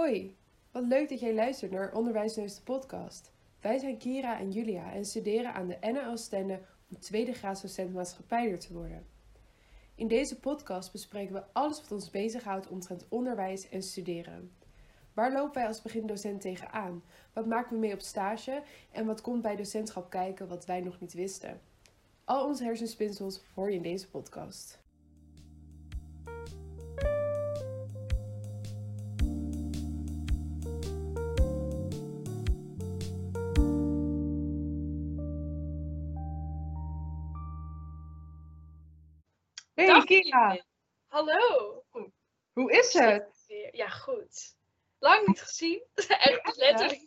Hoi, wat leuk dat jij luistert naar Onderwijsneus de podcast. Wij zijn Kira en Julia en studeren aan de NL Stende om tweede graadsdocent maatschappijder te worden. In deze podcast bespreken we alles wat ons bezighoudt omtrent onderwijs en studeren. Waar lopen wij als begindocent tegenaan? Wat maken we mee op stage? En wat komt bij docentschap kijken wat wij nog niet wisten? Al onze hersenspinsels hoor je in deze podcast. Kira. Hallo. hoe is het? Ja, goed. Lang niet gezien. Echt letterlijk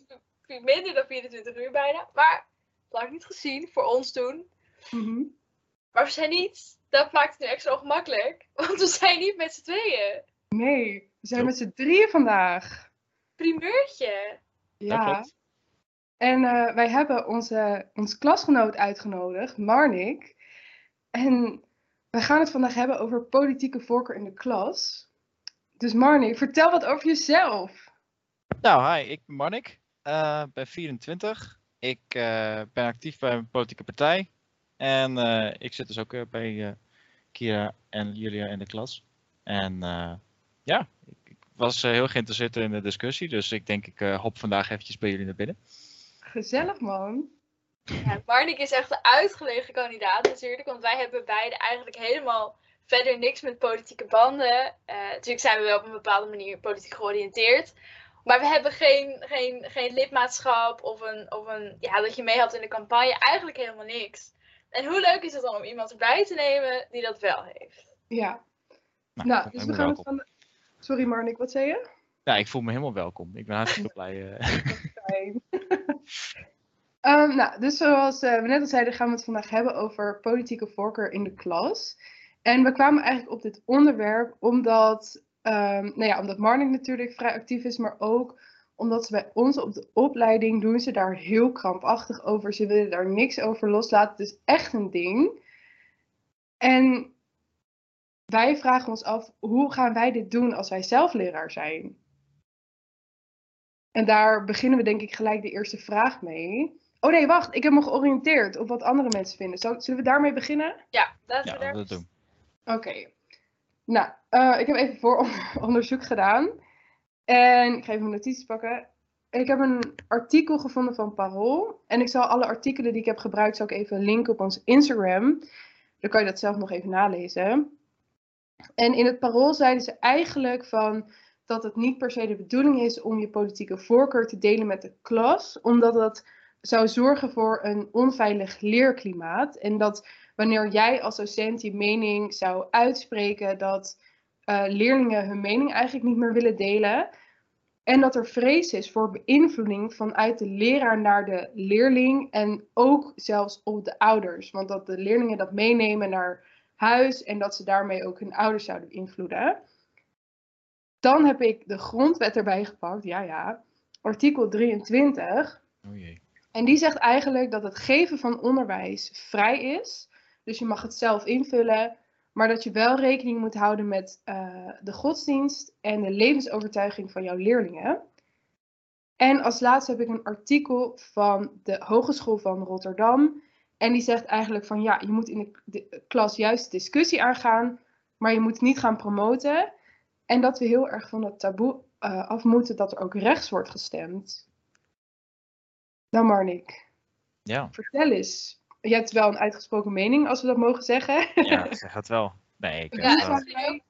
minder dan 24 uur bijna. Maar lang niet gezien voor ons toen. Mhm. Maar we zijn niet. Dat maakt het nu extra ongemakkelijk. Want we zijn niet met z'n tweeën. Nee, we zijn met z'n drieën vandaag. Primeurtje. Ja. En eh, wij hebben onze, ons klasgenoot uitgenodigd, Marnik. En we gaan het vandaag hebben over politieke voorkeur in de klas. Dus Marnik, vertel wat over jezelf. Nou, hi, ik ben Marnik, eh ben 24. Ik eh, ben actief bij een politieke partij. En eh, ik zit dus ook bij Kira en Julia in de klas. En ja, ik, ik was heel geïnteresseerd in de discussie. Dus ik denk, ik hop vandaag eventjes bij jullie naar binnen. Gezellig man. Ja, Marnik is echt een uitgelegen kandidaat natuurlijk. Want wij hebben beide eigenlijk helemaal verder niks met politieke banden. Eh, natuurlijk zijn we wel op een bepaalde manier politiek georiënteerd. Maar we hebben geen, geen, geen lidmaatschap of, een, of een, ja, dat je mee had in de campagne. Eigenlijk helemaal niks. En hoe leuk is het dan om iemand erbij te nemen die dat wel heeft? Ja. Nou, Nou, dus we gaan het welkom. van... Sorry Marnik, wat zei je? Ja, ik voel me helemaal welkom. Ik ben hartstikke blij. eh. Ehm, nou, dus zoals eh, we net al zeiden, gaan we het vandaag hebben over politieke voorkeur in de klas. En we kwamen eigenlijk op dit onderwerp omdat, ehm, nou ja, omdat Marnik natuurlijk vrij actief is, maar ook omdat ze bij ons op de opleiding doen ze daar heel krampachtig over. Ze willen daar niks over loslaten. Het is echt een ding. En wij vragen ons af, hoe gaan wij dit doen als wij zelf leraar zijn? En daar beginnen we denk ik gelijk de eerste vraag mee. Oh nee, wacht. Ik heb me georiënteerd op wat andere mensen vinden. Zullen we daarmee beginnen? Ja, laten ja, we daar... dat doen. Oké. Nou, eh, ik heb even vooronderzoek gedaan. En ik ga even mijn notities pakken. Ik heb een artikel gevonden van Parool. En ik zal alle artikelen die ik heb gebruikt, zal ik even linken op ons Instagram. Dan kan je dat zelf nog even nalezen. En in het Parool zeiden ze eigenlijk van dat het niet per se de bedoeling is om je politieke voorkeur te delen met de klas, omdat dat zou zorgen voor een onveilig leerklimaat. En dat wanneer jij als docent je mening zou uitspreken, dat eh, leerlingen hun mening eigenlijk niet meer willen delen. En dat er vrees is voor beïnvloeding vanuit de leraar naar de leerling en ook zelfs op de ouders. Want dat de leerlingen dat meenemen naar huis en dat ze daarmee ook hun ouders zouden beïnvloeden. Dan heb ik de grondwet erbij gepakt, ja ja, artikel 23. O jee. En die zegt eigenlijk dat het geven van onderwijs vrij is. Dus je mag het zelf invullen, maar dat je wel rekening moet houden met eh, de godsdienst en de levensovertuiging van jouw leerlingen. En als laatste heb ik een artikel van de Hogeschool van Rotterdam. En die zegt eigenlijk van ja, je moet in de, klas juist discussie aangaan, maar je moet niet gaan promoten. En dat we heel erg van dat taboe eh, af moeten dat er ook rechts wordt gestemd. Nou Marnik, Ja, vertel eens. Je hebt wel een uitgesproken mening, als we dat mogen zeggen. ja, zeg het wel. Nee, ik Ja, ik ook-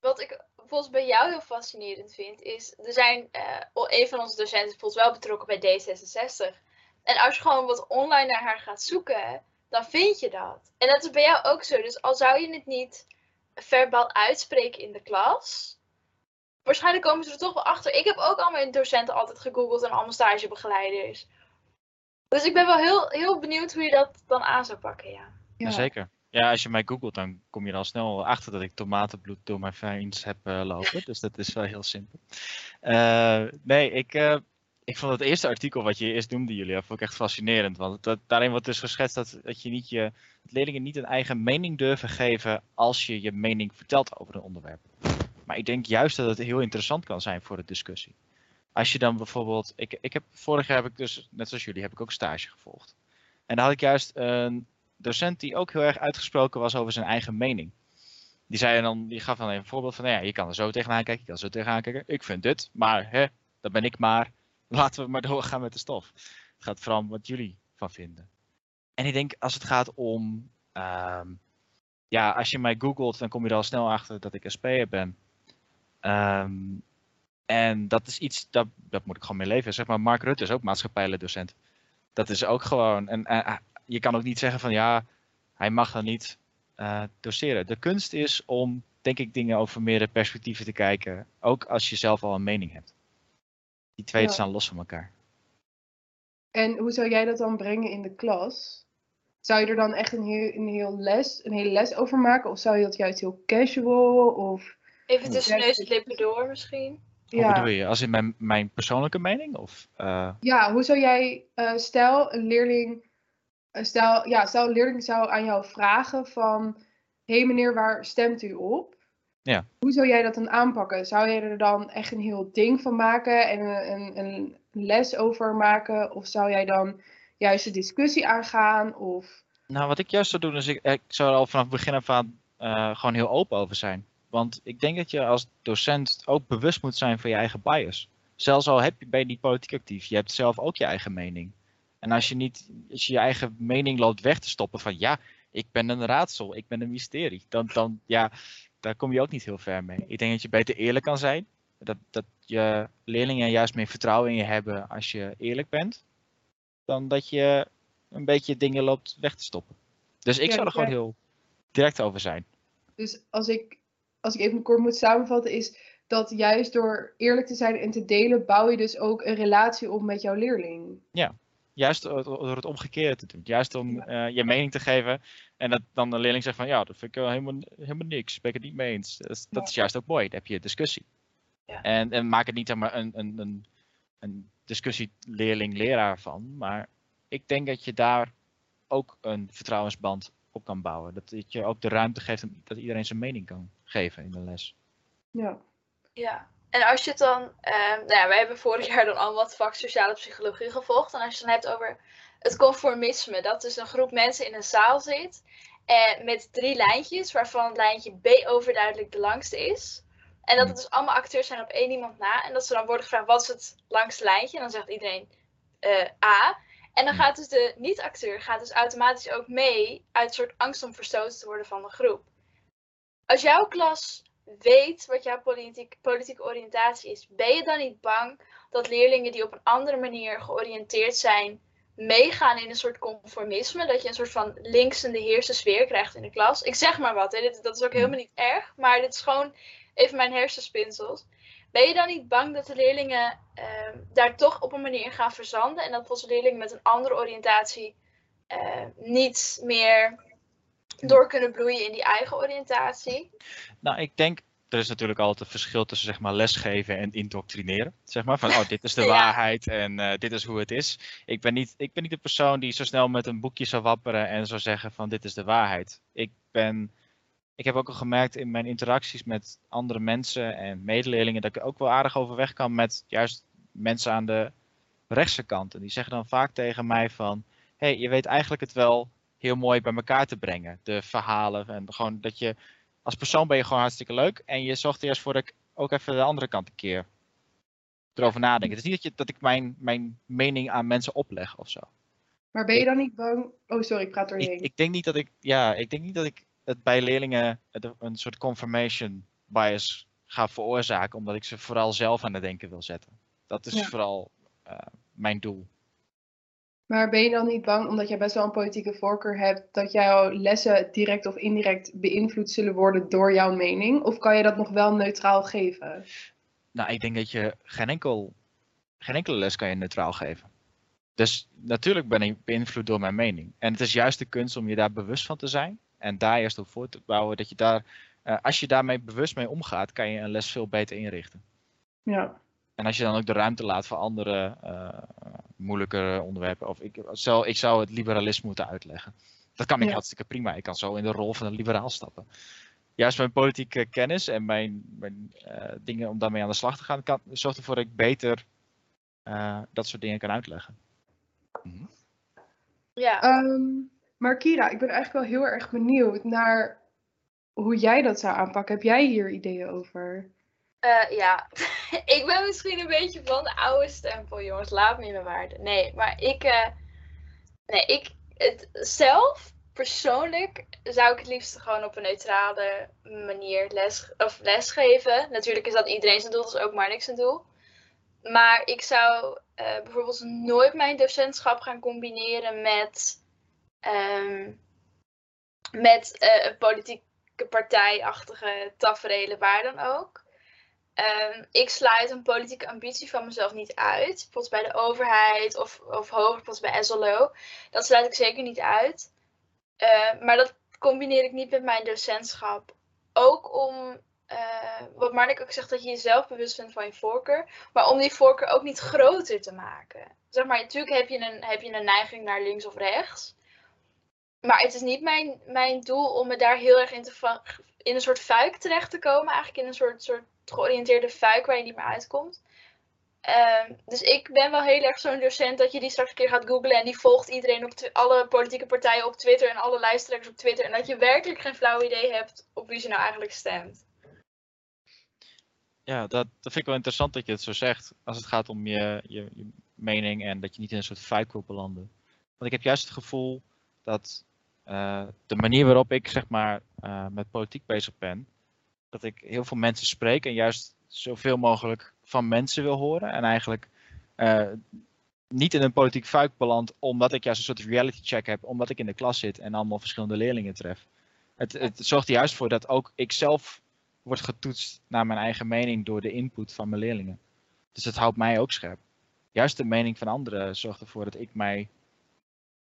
wat ik volgens bij jou heel fascinerend vind, is er zijn, eh, een van onze docenten is bijvoorbeeld wel betrokken bij D66. En als je gewoon wat online naar haar gaat zoeken, dan vind je dat. En dat is bij jou ook zo. Dus al zou je het niet verbaal uitspreken in de klas, waarschijnlijk komen ze er toch wel achter. Ik heb ook al mijn docenten altijd gegoogeld en allemaal stagebegeleiders. Dus ik ben wel heel, heel benieuwd hoe je dat dan aan zou pakken, ja. Ja. Zeker. Ja, als je mij googelt, dan kom je er al snel achter dat ik tomatenbloed door mijn veins heb eh, lopen. Dus dat is wel heel simpel. Eh, nee, ik, eh, ik vond het eerste artikel wat je eerst noemde, Julia, vond ik echt fascinerend. Want dat, daarin wordt dus geschetst dat, dat je niet je dat leerlingen niet een eigen mening durven geven als je je mening vertelt over een onderwerp. Maar ik denk juist dat het heel interessant kan zijn voor de discussie. Als je dan bijvoorbeeld, ik, ik heb, vorig jaar heb ik dus, net zoals jullie, heb ik ook stage gevolgd. En daar had ik juist een docent die ook heel erg uitgesproken was over zijn eigen mening. Die zei dan, die gaf dan even een voorbeeld van, nou ja, je kan er zo tegenaan kijken, je kan er zo tegenaan kijken. Ik vind dit, maar hè, dat ben ik maar. Laten we maar doorgaan met de stof. Het gaat vooral om wat jullie van vinden. En ik denk, als het gaat om, ehm, ja, als je mij googelt, dan kom je er al snel achter dat ik SP'er ben. Ehm, en dat is iets, dat, dat moet ik gewoon mee leven. Zeg maar, Mark Rutte is ook maatschappijleerdocent. Dat is ook gewoon, en eh, je kan ook niet zeggen van ja, hij mag dan niet uh, doseren. De kunst is om, denk ik, dingen over meerdere perspectieven te kijken. Ook als je zelf al een mening hebt. Die twee Ja. staan los van elkaar. En hoe zou jij dat dan brengen in de klas? Zou je er dan echt een heel, een heel les, een hele les over maken? Of zou je dat juist heel casual? Of Even tussen neus en lippen door misschien. Hoe bedoel je? Als in mijn, mijn persoonlijke mening? Of, eh, ja hoe zou jij, eh, stel een leerling, eh, stel, ja, stel een leerling zou aan jou vragen van, hé hey meneer, waar stemt u op? Ja. Hoe zou jij dat dan aanpakken? Zou jij er dan echt een heel ding van maken en een, een, een les over maken? Of zou jij dan juist de discussie aangaan? Of Nou, wat ik juist zou doen, is ik, ik zou er al vanaf het begin af aan gewoon heel open over zijn. Want ik denk dat je als docent ook bewust moet zijn van je eigen bias. Zelfs al heb je, ben je niet politiek actief, je hebt zelf ook je eigen mening. En als je niet als je, je eigen mening loopt weg te stoppen van ja, ik ben een raadsel, ik ben een mysterie, dan, dan ja, daar kom je ook niet heel ver mee. Ik denk dat je beter eerlijk kan zijn. Dat, dat je leerlingen juist meer vertrouwen in je hebben als je eerlijk bent. Dan dat je een beetje dingen loopt weg te stoppen. Dus ik Ja, zou er gewoon ja. heel direct over zijn. Dus als ik, als ik even kort moet samenvatten, is dat juist door eerlijk te zijn en te delen, bouw je dus ook een relatie op met jouw leerling. Juist door het omgekeerde te doen. Juist om eh, je mening te geven. En dat dan de leerling zegt van ja, dat vind ik helemaal, helemaal niks. Ben ik het niet mee eens. Dat is, dat Ja. is juist ook mooi. Dan heb je discussie. Ja. En, en maak het niet zeg maar een, een, een, een discussie leerling-leraar van. Maar ik denk dat je daar ook een vertrouwensband op kan bouwen. Dat het je ook de ruimte geeft om, dat iedereen zijn mening kan geven in de les. Ja. Ja. En als je het dan, ehm nou ja, wij hebben vorig jaar dan allemaal het vak sociale psychologie gevolgd. En als je het dan hebt over het conformisme, dat dus een groep mensen in een zaal zit en met drie lijntjes, waarvan het lijntje B overduidelijk de langste is. En dat het dus allemaal acteurs zijn op één iemand na. En dat ze dan worden gevraagd, wat is het langste lijntje? En dan zegt iedereen eh, A. En dan Hmm. gaat dus de niet-acteur gaat dus automatisch ook mee uit een soort angst om verstoten te worden van de groep. Als jouw klas weet wat jouw politiek, politieke oriëntatie is, ben je dan niet bang dat leerlingen die op een andere manier georiënteerd zijn, meegaan in een soort conformisme? Dat je een soort van links in de heerste sfeer krijgt in de klas? Ik zeg maar wat, hè. Dit, dat is ook helemaal niet erg, maar dit is gewoon even mijn hersenspinsels. Ben je dan niet bang dat de leerlingen ehm, daar toch op een manier gaan verzanden en dat onze leerlingen met een andere oriëntatie eh, niet meer door kunnen bloeien in die eigen oriëntatie? Nou, ik denk, er is natuurlijk altijd een verschil tussen zeg maar lesgeven en indoctrineren. Zeg maar van, oh, dit is de Ja. waarheid en eh, dit is hoe het is. Ik ben, niet, ik ben niet de persoon die zo snel met een boekje zou wapperen en zou zeggen van, dit is de waarheid. Ik ben, ik heb ook al gemerkt in mijn interacties met andere mensen en medeleerlingen dat ik er ook wel aardig overweg kan met juist mensen aan de rechtse kant. En die zeggen dan vaak tegen mij van, hey, je weet eigenlijk het wel heel mooi bij elkaar te brengen. De verhalen en gewoon dat je als persoon ben je gewoon hartstikke leuk. En je zorgt er juist voor dat ik ook even de andere kant een keer erover nadenk. Het is niet dat, je, dat ik mijn, mijn mening aan mensen opleg of zo. Maar ben je dan niet bang? Oh, sorry, ik praat Ik, doorheen. ik denk niet dat ik, ja, ik denk niet dat ik het bij leerlingen een soort confirmation bias ga veroorzaken, omdat ik ze vooral zelf aan het denken wil zetten. Dat is Ja. vooral eh, mijn doel. Maar ben je dan niet bang, omdat jij best wel een politieke voorkeur hebt, dat jouw lessen direct of indirect beïnvloed zullen worden door jouw mening? Of kan je dat nog wel neutraal geven? Nou, ik denk dat je geen, enkel, geen enkele les kan je neutraal geven. Dus natuurlijk ben ik beïnvloed door mijn mening. En het is juist de kunst om je daar bewust van te zijn. En daar eerst op voor te bouwen. Dat je daar, eh, als je daarmee bewust mee omgaat, kan je een les veel beter inrichten. Ja. En als je dan ook de ruimte laat voor andere uh, moeilijkere onderwerpen. Of ik, zou, ik zou het liberalisme moeten uitleggen. Dat kan ik Ja. hartstikke prima. Ik kan zo in de rol van een liberaal stappen. juist mijn politieke kennis en mijn, mijn eh, dingen om daarmee aan de slag te gaan, kan, zorgt ervoor dat ik beter eh, dat soort dingen kan uitleggen. Ja. Ehm, maar Kira, ik ben eigenlijk wel heel erg benieuwd naar hoe jij dat zou aanpakken. Heb jij hier ideeën over? Eh, ja, ik ben misschien een beetje van de oude stempel, jongens. Laat me in mijn waarde. Nee, maar ik, eh, nee, ik het, zelf persoonlijk zou ik het liefst gewoon op een neutrale manier les, of lesgeven. Natuurlijk is dat iedereen zijn doel, dat is ook maar niks zijn doel. Maar ik zou eh, bijvoorbeeld nooit mijn docentschap gaan combineren met, ehm, met eh, een politieke partijachtige tafereelen, waar dan ook. Ehm, ik sluit een politieke ambitie van mezelf niet uit. Bijvoorbeeld bij de overheid of, of hoger, bijvoorbeeld bij SLO. Dat sluit ik zeker niet uit. Uh, maar dat combineer ik niet met mijn docentschap. Ook om, uh, wat Marnik ook zegt, dat je jezelf bewust bent van je voorkeur. Maar om die voorkeur ook niet groter te maken. Zeg maar, natuurlijk heb je een, heb je een neiging naar links of rechts. Maar het is niet mijn, mijn doel om me daar heel erg in, te in een soort fuik terecht te komen. Eigenlijk in een soort, soort georiënteerde fuik waar je niet meer uitkomt. Um, dus ik ben wel heel erg zo'n docent dat je die straks een keer gaat googlen en die volgt iedereen op alle politieke partijen op Twitter en alle lijsttrekkers op Twitter. En dat je werkelijk geen flauw idee hebt op wie ze nou eigenlijk stemt. Ja, dat, dat vind ik wel interessant dat je het zo zegt. Als het gaat om je, je, je mening en dat je niet in een soort fuik wil belanden. Want ik heb juist het gevoel dat uh, de manier waarop ik zeg maar uh, met politiek bezig ben, dat ik heel veel mensen spreek en juist zoveel mogelijk van mensen wil horen. En eigenlijk uh, niet in een politiek fuik beland, omdat ik juist een soort reality check heb, omdat ik in de klas zit en allemaal verschillende leerlingen tref. Het, het zorgt er juist voor dat ook ik zelf word getoetst naar mijn eigen mening door de input van mijn leerlingen. Dus het houdt mij ook scherp. Juist de mening van anderen zorgt ervoor dat ik mij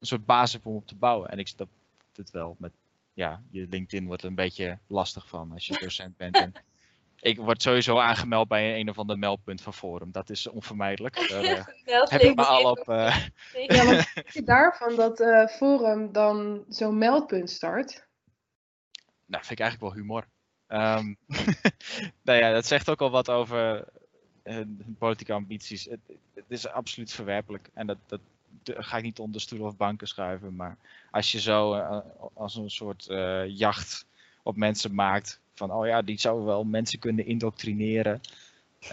een soort basis om op te bouwen. En ik snap het wel met, ja, je LinkedIn wordt er een beetje lastig van als je docent bent. En ik word sowieso aangemeld bij een of ander meldpunt van Forum. Dat is onvermijdelijk. Daar uh, heb ik me al op. Uh... Ja, wat vind je daarvan dat uh, Forum dan zo'n meldpunt start? Nou, vind ik eigenlijk wel humor. Um, nou ja, dat zegt ook al wat over hun politieke ambities. Het, het, is absoluut verwerpelijk. En dat, dat ga ik niet onder stoelen of banken schuiven. Maar als je zo als een soort jacht op mensen maakt van, oh ja, die zouden wel mensen kunnen indoctrineren.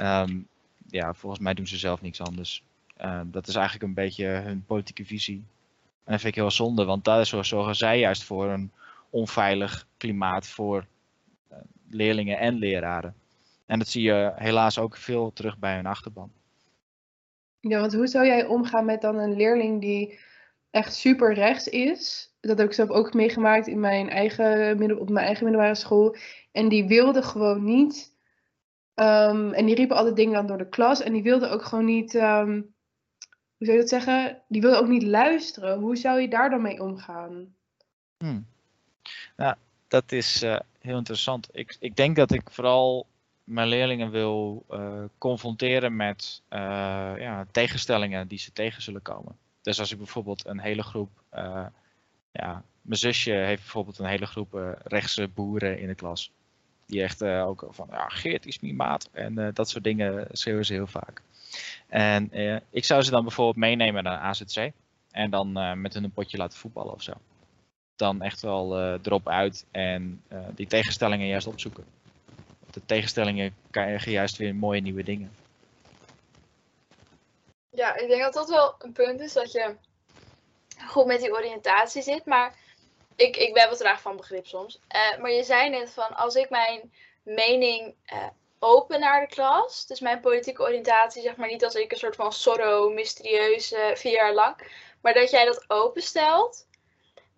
Um, ja, volgens mij doen ze zelf niks anders. Uh, dat is eigenlijk een beetje hun politieke visie. En dat vind ik heel zonde, want daar zorgen zij juist voor een onveilig klimaat voor leerlingen en leraren. En dat zie je helaas ook veel terug bij hun achterban. Ja, want hoe zou jij omgaan met dan een leerling die echt super rechts is? Dat heb ik zelf ook meegemaakt in mijn eigen, op mijn eigen middelbare school. En die wilde gewoon niet. Um, en die riepen altijd dingen dan door de klas. En die wilde ook gewoon niet. Um, hoe zou je dat zeggen? Die wilde ook niet luisteren. Hoe zou je daar dan mee omgaan? Nou, dat is uh, heel interessant. Ik, ik denk dat ik vooral mijn leerlingen wil uh, confronteren met uh, ja, tegenstellingen die ze tegen zullen komen. Dus als ik bijvoorbeeld een hele groep ja, mijn zusje heeft bijvoorbeeld een hele groep rechtse boeren in de klas. Die echt ook van, ja, Geert is mijn maat. En dat soort dingen schreeuwen ze heel vaak. En ik zou ze dan bijvoorbeeld meenemen naar AZC. En dan met hun een potje laten voetballen of zo. Dan echt wel erop uit en die tegenstellingen juist opzoeken. De tegenstellingen krijgen juist weer mooie nieuwe dingen. Ja, ik denk dat dat wel een punt is dat je goed met die oriëntatie zit. Maar ik, ik ben wat traag van begrip soms. Uh, maar je zei net van als ik mijn mening uh, open naar de klas, dus mijn politieke oriëntatie, zeg maar niet als ik een soort van sorrow, mysterieus, uh, vier jaar lang, maar dat jij dat openstelt.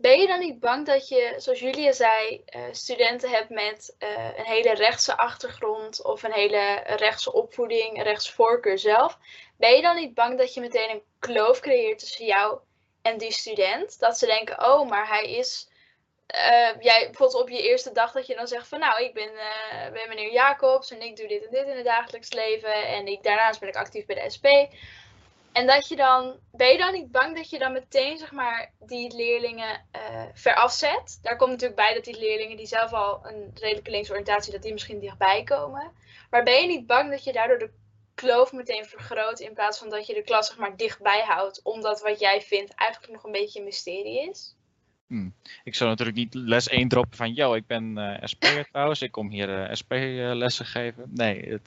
Ben je dan niet bang dat je, zoals Julia zei, studenten hebt met een hele rechtse achtergrond of een hele rechtse opvoeding, een rechtse voorkeur zelf? Ben je dan niet bang dat je meteen een kloof creëert tussen jou en die student? Dat ze denken, oh, maar hij is uh, jij bijvoorbeeld op je eerste dag dat je dan zegt van nou, ik ben, ben meneer Jacobs en ik doe dit en dit in het dagelijks leven en ik, daarnaast ben ik actief bij de SP. En dat je dan, ben je dan niet bang dat je dan meteen zeg maar die leerlingen eh verafzet? Daar komt natuurlijk bij dat die leerlingen die zelf al een redelijke linkse oriëntatie, dat die misschien dichtbij komen. Maar ben je niet bang dat je daardoor de kloof meteen vergroot in plaats van dat je de klas zeg maar dichtbij houdt, omdat wat jij vindt eigenlijk nog een beetje een mysterie is? Ik zou natuurlijk niet les 1 droppen van, yo, ik ben eh SP'er trouwens, ik kom hier eh, SP-lessen geven. Nee,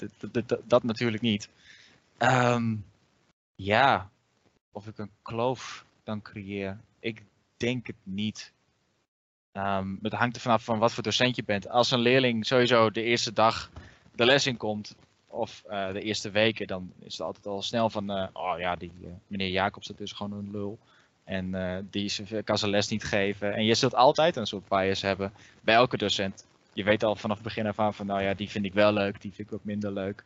dat natuurlijk niet. Ehm, ja, of ik een kloof dan creëer, ik denk het niet. Ehm, het hangt er vanaf van wat voor docent je bent. Als een leerling sowieso de eerste dag de les in komt, of eh, de eerste weken, dan is het altijd al snel van, eh, oh ja, die eh, meneer Jacobs, dat is gewoon een lul. En die kan zijn les niet geven. En je zult altijd een soort bias hebben bij elke docent. Je weet al vanaf het begin af aan van, nou ja, die vind ik wel leuk, die vind ik wat minder leuk.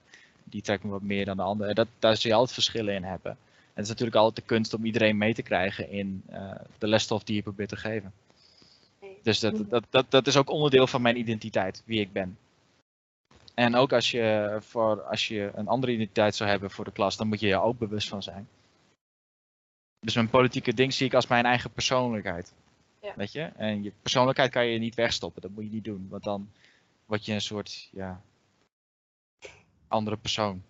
Die trekt me wat meer dan de andere. Dat, daar zul je altijd verschillen in hebben. En het is natuurlijk altijd de kunst om iedereen mee te krijgen in eh, de lesstof die je probeert te geven. Dus dat, dat, dat, dat is ook onderdeel van mijn identiteit, wie ik ben. En ook als je, voor, als je een andere identiteit zou hebben voor de klas, dan moet je je ook bewust van zijn. Dus mijn politieke ding zie ik als mijn eigen persoonlijkheid. Ja. Weet je? En je persoonlijkheid kan je niet wegstoppen. Dat moet je niet doen. Want dan word je een soort, ja, andere persoon.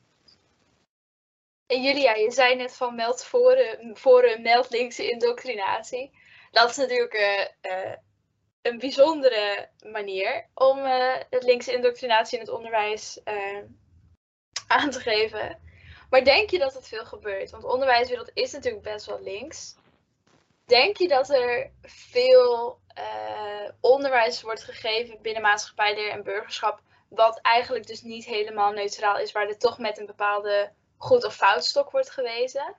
En Julia, je zei net van meld forum, forum meld linkse indoctrinatie. Dat is natuurlijk eh, eh, een bijzondere manier om eh, het linkse indoctrinatie in het onderwijs eh, aan te geven. Maar denk je dat het veel gebeurt? Want de onderwijswereld is natuurlijk best wel links. Denk je dat er veel eh, onderwijs wordt gegeven binnen maatschappijleer en burgerschap, wat eigenlijk dus niet helemaal neutraal is, waar er toch met een bepaalde goed of foutstok wordt gewezen?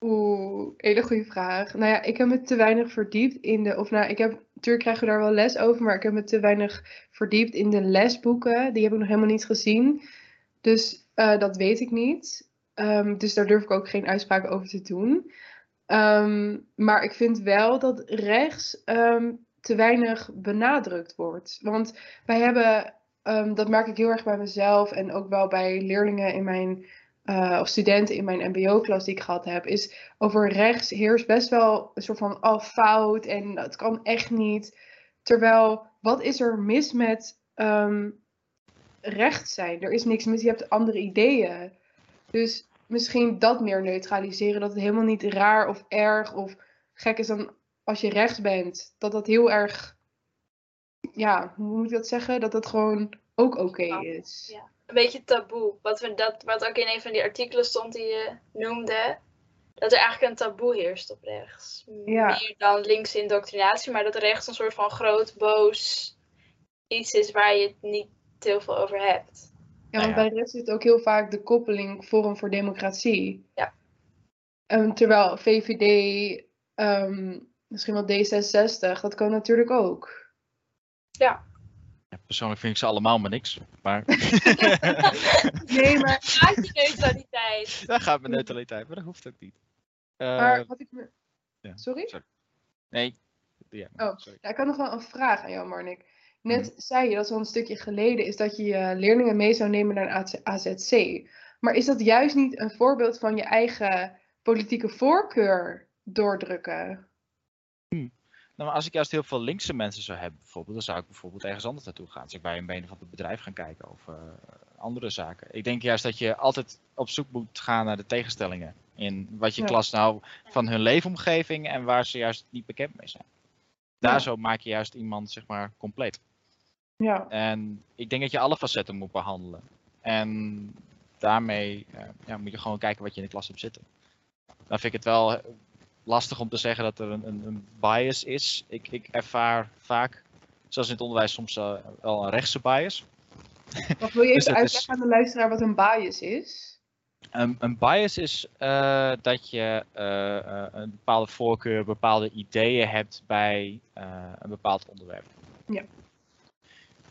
Oeh, hele goede vraag. Nou ja, ik heb me te weinig verdiept in de, of nou, ik heb, natuurlijk krijgen we daar wel les over, maar ik heb me te weinig verdiept in de lesboeken. Die heb ik nog helemaal niet gezien. Dus eh, dat weet ik niet. Ehm, dus daar durf ik ook geen uitspraken over te doen. Ehm, maar ik vind wel dat rechts ehm, te weinig benadrukt wordt. Want wij hebben, ehm, dat merk ik heel erg bij mezelf en ook wel bij leerlingen in mijn eh, of studenten in mijn MBO-klas die ik gehad heb, is over rechts heerst best wel een soort van al fout en het kan echt niet. Terwijl, wat is er mis met ehm, rechts zijn? Er is niks mis, je hebt andere ideeën. Dus misschien dat meer neutraliseren, dat het helemaal niet raar of erg of gek is dan als je rechts bent. Dat dat heel erg, ja, hoe moet ik dat zeggen? Dat dat gewoon ook oké is. Ja. Een beetje taboe. Wat, we, dat, wat ook in een van die artikelen stond die je noemde. Dat er eigenlijk een taboe heerst op rechts. Ja. Meer dan linkse indoctrinatie, maar dat rechts een soort van groot, boos iets is waar je het niet heel veel over hebt. Ja, Nou want ja. bij rechts zit ook heel vaak de koppeling Forum voor Democratie. Ja. Ehm, terwijl VVD, ehm, misschien wel D66, dat kan natuurlijk ook. Ja, persoonlijk vind ik ze allemaal maar niks. Maar Nee, maar, Maak je neutraliteit. daar gaat mijn neutraliteit, maar dat hoeft ook niet. Eh, maar wat ik me... ja, Sorry? sorry. nee. Ja, Oh. sorry. Ja, ik had nog wel een vraag aan jou, Marnik. Net Mhm. zei je dat zo'n stukje geleden is dat je je leerlingen mee zou nemen naar een AZC. Maar is dat juist niet een voorbeeld van je eigen politieke voorkeur doordrukken? Nou, maar als ik juist heel veel linkse mensen zou hebben, bijvoorbeeld, dan zou ik bijvoorbeeld ergens anders naartoe gaan. Dus ik bij een benen van het bedrijf gaan kijken of eh, andere zaken. Ik denk juist dat je altijd op zoek moet gaan naar de tegenstellingen. In wat je Ja. klas nou van hun leefomgeving en waar ze juist niet bekend mee zijn. Daar Ja. zo maak je juist iemand, zeg maar, compleet. Ja. En ik denk dat je alle facetten moet behandelen. En daarmee eh, ja, moet je gewoon kijken wat je in de klas hebt zitten. Dan vind ik het wel lastig om te zeggen dat er een, een, een bias is. Ik, ik ervaar vaak, zoals in het onderwijs, soms eh, wel een rechtse bias. Wat wil je Dus even is- uitleggen aan de luisteraar wat een bias is? Een, een bias is eh, dat je eh, een bepaalde voorkeur, bepaalde ideeën hebt bij een bepaald onderwerp. Ja.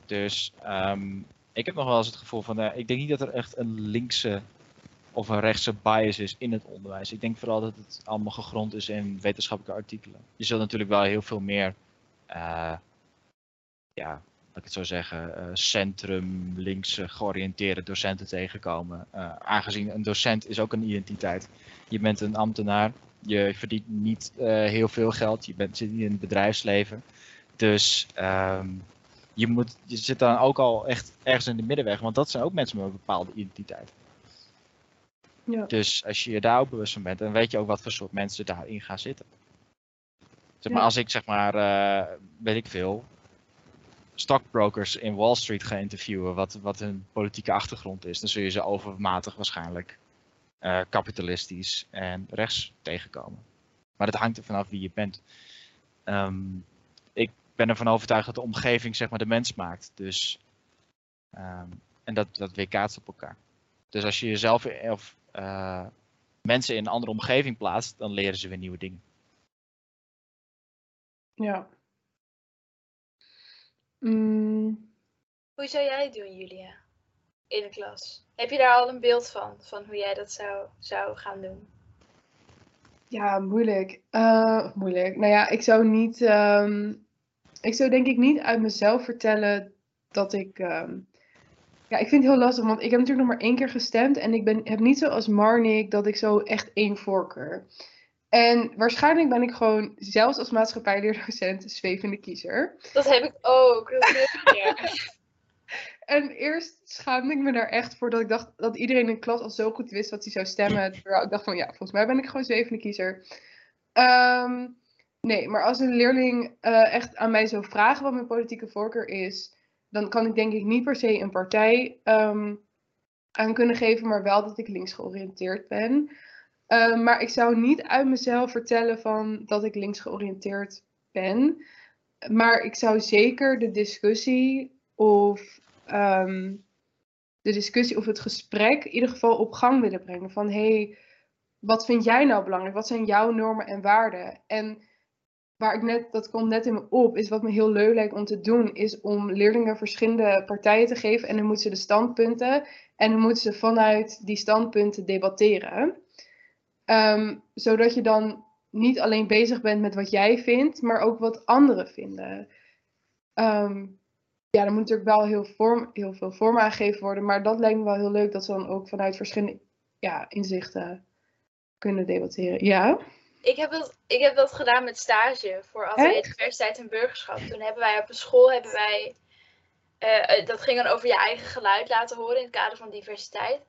Dus ehm, ik heb nog wel eens het gevoel van, ik denk niet dat er echt een linkse of een rechtse bias is in het onderwijs. Ik denk vooral dat het allemaal gegrond is in wetenschappelijke artikelen. Je zult natuurlijk wel heel veel meer eh, ja, ik het zo zeggen, eh, centrum, links georiënteerde docenten tegenkomen. Eh, aangezien een docent is ook een identiteit. Je bent een ambtenaar, je verdient niet heel veel geld, je bent, zit niet in het bedrijfsleven. Dus ehm, je, moet, je zit dan ook al echt ergens in de middenweg, want dat zijn ook mensen met een bepaalde identiteit. Ja. Dus als je je daar ook bewust van bent, dan weet je ook wat voor soort mensen daarin gaan zitten. Zeg maar, Ja. als ik zeg maar, eh, weet ik veel, stockbrokers in Wall Street ga interviewen, wat, wat hun politieke achtergrond is, dan zul je ze overmatig waarschijnlijk eh, kapitalistisch en rechts tegenkomen. Maar dat hangt er vanaf wie je bent. Ehm, ik ben ervan overtuigd dat de omgeving zeg maar de mens maakt. Dus, ehm, en dat, dat weerkaatst op elkaar. Dus als je jezelf of eh, mensen in een andere omgeving plaatst, dan leren ze weer nieuwe dingen. Ja. Mm, Hoe zou jij het doen, Julia? In de klas. Heb je daar al een beeld van? Van hoe jij dat zou, zou gaan doen? ja, moeilijk. Eh, moeilijk. Nou ja, ik zou niet. ehm, ik zou denk ik niet uit mezelf vertellen dat ik. ehm, ja, ik vind het heel lastig, want ik heb natuurlijk nog maar één keer gestemd. En ik ben, heb niet zoals Marnik dat ik zo echt één voorkeur. En waarschijnlijk ben ik gewoon, zelfs als maatschappijleerdocent, een zwevende kiezer. Dat heb ik ook. Dat. En eerst schaamde ik me daar echt voor dat ik dacht dat iedereen in de klas al zo goed wist wat hij zou stemmen. Terwijl ik dacht van ja, volgens mij ben ik gewoon zwevende kiezer. Ehm, nee, maar als een leerling eh, echt aan mij zou vragen wat mijn politieke voorkeur is, dan kan ik denk ik niet per se een partij ehm, aan kunnen geven, maar wel dat ik links georiënteerd ben. Ehm, maar ik zou niet uit mezelf vertellen van dat ik links georiënteerd ben. Maar ik zou zeker de discussie of ehm, de discussie of het gesprek in ieder geval op gang willen brengen. Van hey, wat vind jij nou belangrijk? Wat zijn jouw normen en waarden? En waar ik net, dat komt net in me op, is wat me heel leuk lijkt om te doen, is om leerlingen verschillende partijen te geven. En dan moeten ze de standpunten en dan moeten ze vanuit die standpunten debatteren. Ehm, zodat je dan niet alleen bezig bent met wat jij vindt, maar ook wat anderen vinden. Ehm, ja, er moet natuurlijk wel heel, vorm, heel veel vorm aangegeven worden, maar dat lijkt me wel heel leuk dat ze dan ook vanuit verschillende ja, inzichten kunnen debatteren. Ja? Ik heb, dat, ik heb dat gedaan met stage voor Echt? Diversiteit en Burgerschap. Toen hebben wij op een school, hebben wij, eh, eh, dat ging dan over je eigen geluid laten horen in het kader van diversiteit.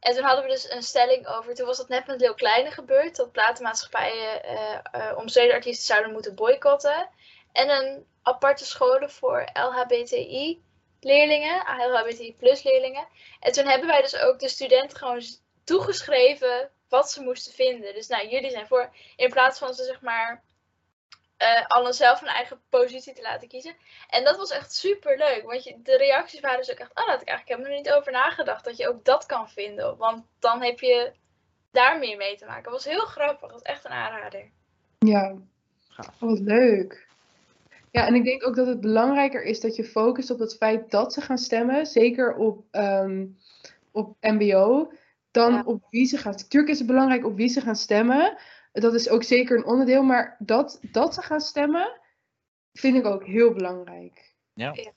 En toen hadden we dus een stelling over, toen was dat net met Lil Kleine gebeurd, dat platenmaatschappijen eh omstreden artiesten zouden moeten boycotten. En een aparte scholen voor LHBTI leerlingen, LHBTI plus leerlingen. En toen hebben wij dus ook de studenten gewoon toegeschreven wat ze moesten vinden. Dus nou, jullie zijn voor, in plaats van ze zeg maar eh allen zelf een eigen positie te laten kiezen. En dat was echt super leuk, want je, de reacties waren dus ook echt, oh, had ik eigenlijk helemaal niet over nagedacht, dat je ook dat kan vinden. Want dan heb je daar meer mee te maken. Dat was heel grappig, dat was echt een aanrader. Ja. Oh, wat leuk. Ja, en ik denk ook dat het belangrijker is dat je focust op het feit dat ze gaan stemmen, zeker op, ehm, op MBO, dan Ja. op wie ze gaan. Natuurlijk is het belangrijk op wie ze gaan stemmen. Dat is ook zeker een onderdeel, maar dat, dat ze gaan stemmen, vind ik ook heel belangrijk. Ja. Ja.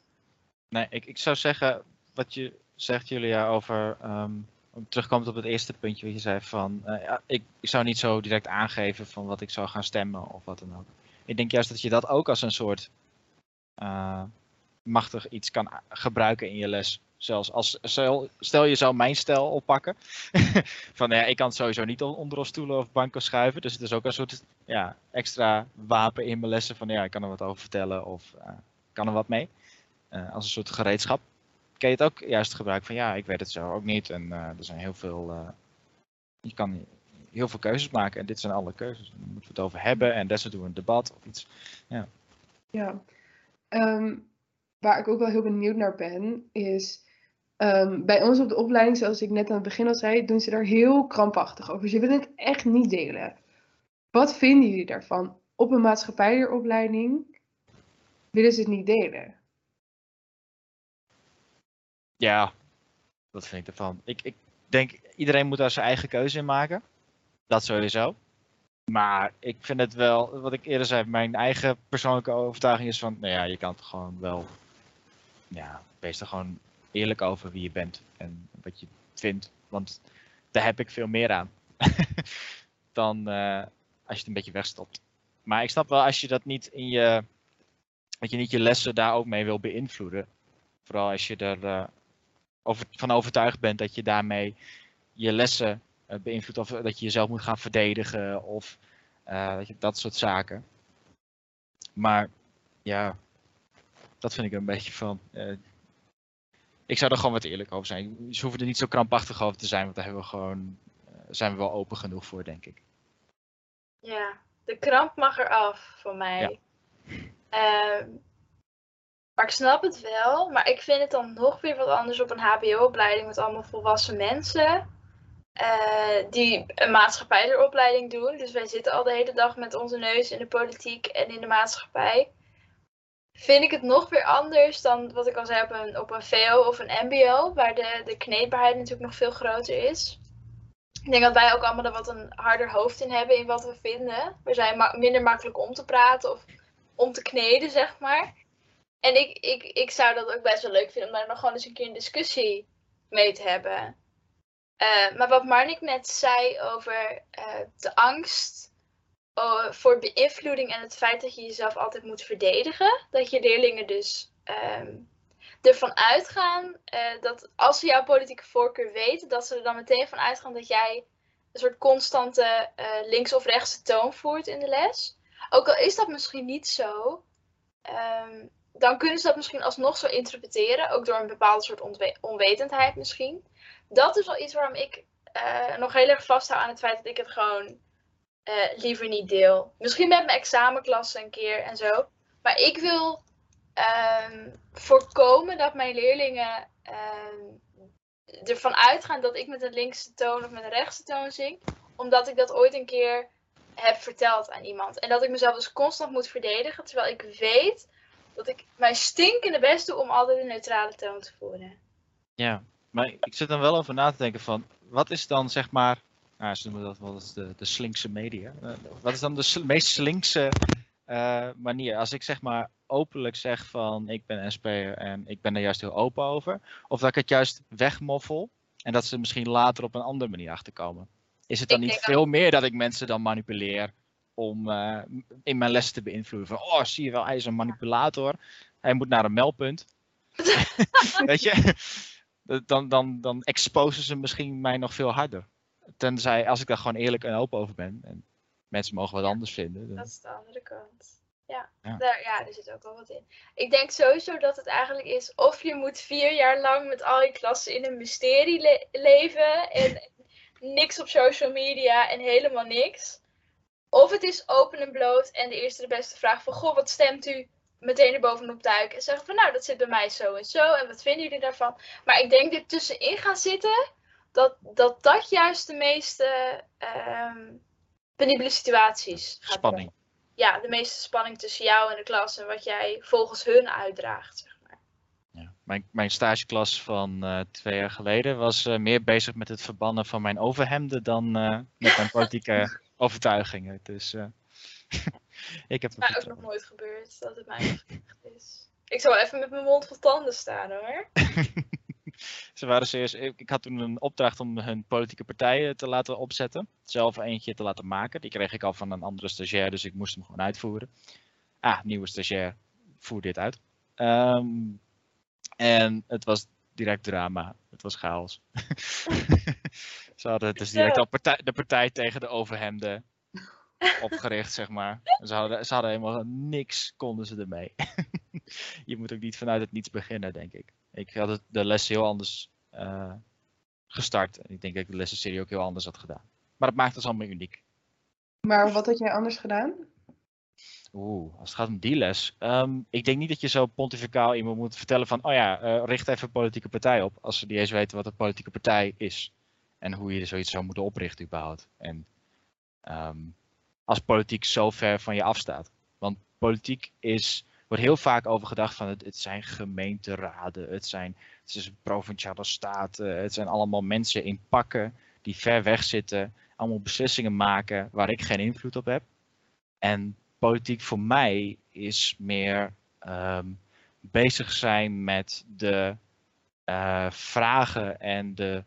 Nee, ik, ik zou zeggen, wat je zegt Julia over, ehm om terugkomend op het eerste puntje wat je zei van, eh, ja, ik, ik zou niet zo direct aangeven van wat ik zou gaan stemmen of wat dan ook. Ik denk juist dat je dat ook als een soort eh, machtig iets kan gebruiken in je les. Zelfs als, stel, je zou mijn stijl oppakken. van ja, ik kan sowieso niet on- onder stoelen of banken schuiven. Dus het is ook een soort ja, extra wapen in mijn lessen. Van ja, ik kan er wat over vertellen of eh, kan er wat mee. Eh, als een soort gereedschap. Kan je het ook juist gebruiken van ja, ik weet het zo ook niet. En eh, er zijn heel veel. je kan heel veel keuzes maken en dit zijn alle keuzes. Dan moeten we het over hebben en desnoods doen we een debat of iets. Ja. Ehm, waar ik ook wel heel benieuwd naar ben, is ehm, bij ons op de opleiding, zoals ik net aan het begin al zei, doen ze daar heel krampachtig over. Ze willen het echt niet delen. Wat vinden jullie daarvan? Op een maatschappijleeropleiding willen ze het niet delen. Ja, wat vind ik ervan? Ik, ik denk iedereen moet daar zijn eigen keuze in maken. Dat sowieso. Maar ik vind het wel, wat ik eerder zei, mijn eigen persoonlijke overtuiging is van, nou ja, je kan het gewoon wel ja, wees er gewoon eerlijk over wie je bent en wat je vindt. Want daar heb ik veel meer aan dan eh, als je het een beetje wegstopt. Maar ik snap wel als je dat niet in je, dat je niet je lessen daar ook mee wil beïnvloeden. Vooral als je er eh, van overtuigd bent dat je daarmee je lessen uh, beïnvloedt. Of dat je jezelf moet gaan verdedigen of je, dat soort zaken. Maar ja, dat vind ik een beetje van. Ik zou er gewoon wat eerlijk over zijn. Ze hoeven er niet zo krampachtig over te zijn, want daar hebben we gewoon, zijn we wel open genoeg voor, denk ik. Ja, de kramp mag eraf voor mij. Ehm, maar ik snap het wel. Maar ik vind het dan nog weer wat anders op een HBO-opleiding met allemaal volwassen mensen. Uh, die een maatschappijleropleiding doen. Dus wij zitten al de hele dag met onze neus in de politiek en in de maatschappij. Vind ik het nog weer anders dan wat ik al zei op een, op VO of een MBO, waar de, de kneedbaarheid natuurlijk nog veel groter is. Ik denk dat wij ook allemaal er wat een harder hoofd in hebben in wat we vinden. We zijn minder makkelijk om te praten of om te kneden, zeg maar. En ik, ik, ik zou dat ook best wel leuk vinden om daar nog gewoon eens een keer een discussie mee te hebben. Uh, maar wat Marnik net zei over uh, de angst uh, voor beïnvloeding en het feit dat je jezelf altijd moet verdedigen. Dat je leerlingen dus um, ervan uitgaan uh, dat als ze jouw politieke voorkeur weten, dat ze er dan meteen van uitgaan dat jij een soort constante uh, links- of rechtse toon voert in de les. Ook al is dat misschien niet zo, um, dan kunnen ze dat misschien alsnog zo interpreteren, ook door een bepaalde soort onwetendheid misschien. Dat is wel iets waarom ik nog heel erg vasthoud aan het feit dat ik het gewoon liever niet deel. Misschien met mijn examenklasse een keer en zo. Maar ik wil um, voorkomen dat mijn leerlingen um, ervan uitgaan dat ik met een linkse toon of met een rechtse toon zing. Omdat ik dat ooit een keer heb verteld aan iemand. En dat ik mezelf dus constant moet verdedigen. Terwijl ik weet dat ik mijn stinkende best doe om altijd een neutrale toon te voeren. Ja, maar ik zit dan wel over na te denken van, wat is dan zeg maar, nou, ze noemen dat wel eens de, de slinkse media. Uh, wat is dan de sl meest slinkse uh, manier? Als ik zeg maar openlijk zeg van ik ben SP'er en ik ben er juist heel open over. Of dat ik het juist wegmoffel en dat ze misschien later op een andere manier achterkomen. Is het dan niet veel meer dat ik mensen dan manipuleer om uh, in mijn les te beïnvloeden? Van oh, zie je wel, hij is een manipulator. Hij moet naar een meldpunt. Weet je? Dan, dan, dan exposen ze misschien mij nog veel harder. Tenzij als ik daar gewoon eerlijk en open over ben. En mensen mogen wat anders vinden. Dan... Dat is de andere kant. Ja, ja. Daar, ja, er zit ook wel wat in. Ik denk sowieso dat het eigenlijk is of je moet vier jaar lang met al je klassen in een mysterie le leven en niks op social media en helemaal niks. Of het is open en bloot en de eerste de beste vraag van, goh, wat stemt u? Meteen er bovenop duiken en zeggen van, nou, dat zit bij mij zo en zo en wat vinden jullie daarvan? Maar ik denk dit tussenin gaan zitten, dat dat, dat juist de meeste um, penibele situaties gaat Spanning. Ja, de meeste spanning tussen jou en de klas en wat jij volgens hun uitdraagt. Zeg maar. ja, mijn, mijn stageklas van uh, twee jaar geleden was uh, meer bezig met het verbannen van mijn overhemden dan uh, met mijn politieke overtuigingen. Dus ik heb het mij ook nog nooit gebeurd dat het mij is. Ik zou even met mijn mond vol tanden staan hoor. Ze waren serieus. Ik had toen een opdracht om hun politieke partijen te laten opzetten. Zelf eentje te laten maken. Die kreeg ik al van een andere stagiair, dus ik moest hem gewoon uitvoeren. Ah, nieuwe stagiair, voer dit uit. Um, en het was direct drama. Het was chaos. Ze hadden het dus direct al partij, de partij tegen de overhemden opgericht, zeg maar. Ze hadden, ze hadden helemaal niks, konden ze ermee. je moet ook niet vanuit het niets beginnen, denk ik. Ik had het, de les heel anders uh, gestart. En ik denk dat ik de lessenserie ook heel anders had gedaan. Maar dat maakt het allemaal uniek. Maar wat had jij anders gedaan? Oeh, als het gaat om die les. Um, ik denk niet dat je zo pontificaal iemand moet vertellen van, oh ja, uh, richt even een politieke partij op. Als ze niet eens weten wat een politieke partij is. En hoe je zoiets zou moeten oprichten überhaupt. En um, als politiek zo ver van je afstaat. Want politiek is wordt heel vaak over gedacht van het, het zijn gemeenteraden, het zijn het is provinciale staten, het zijn allemaal mensen in pakken die ver weg zitten, allemaal beslissingen maken waar ik geen invloed op heb. En politiek voor mij is meer um, bezig zijn met de eh, vragen en de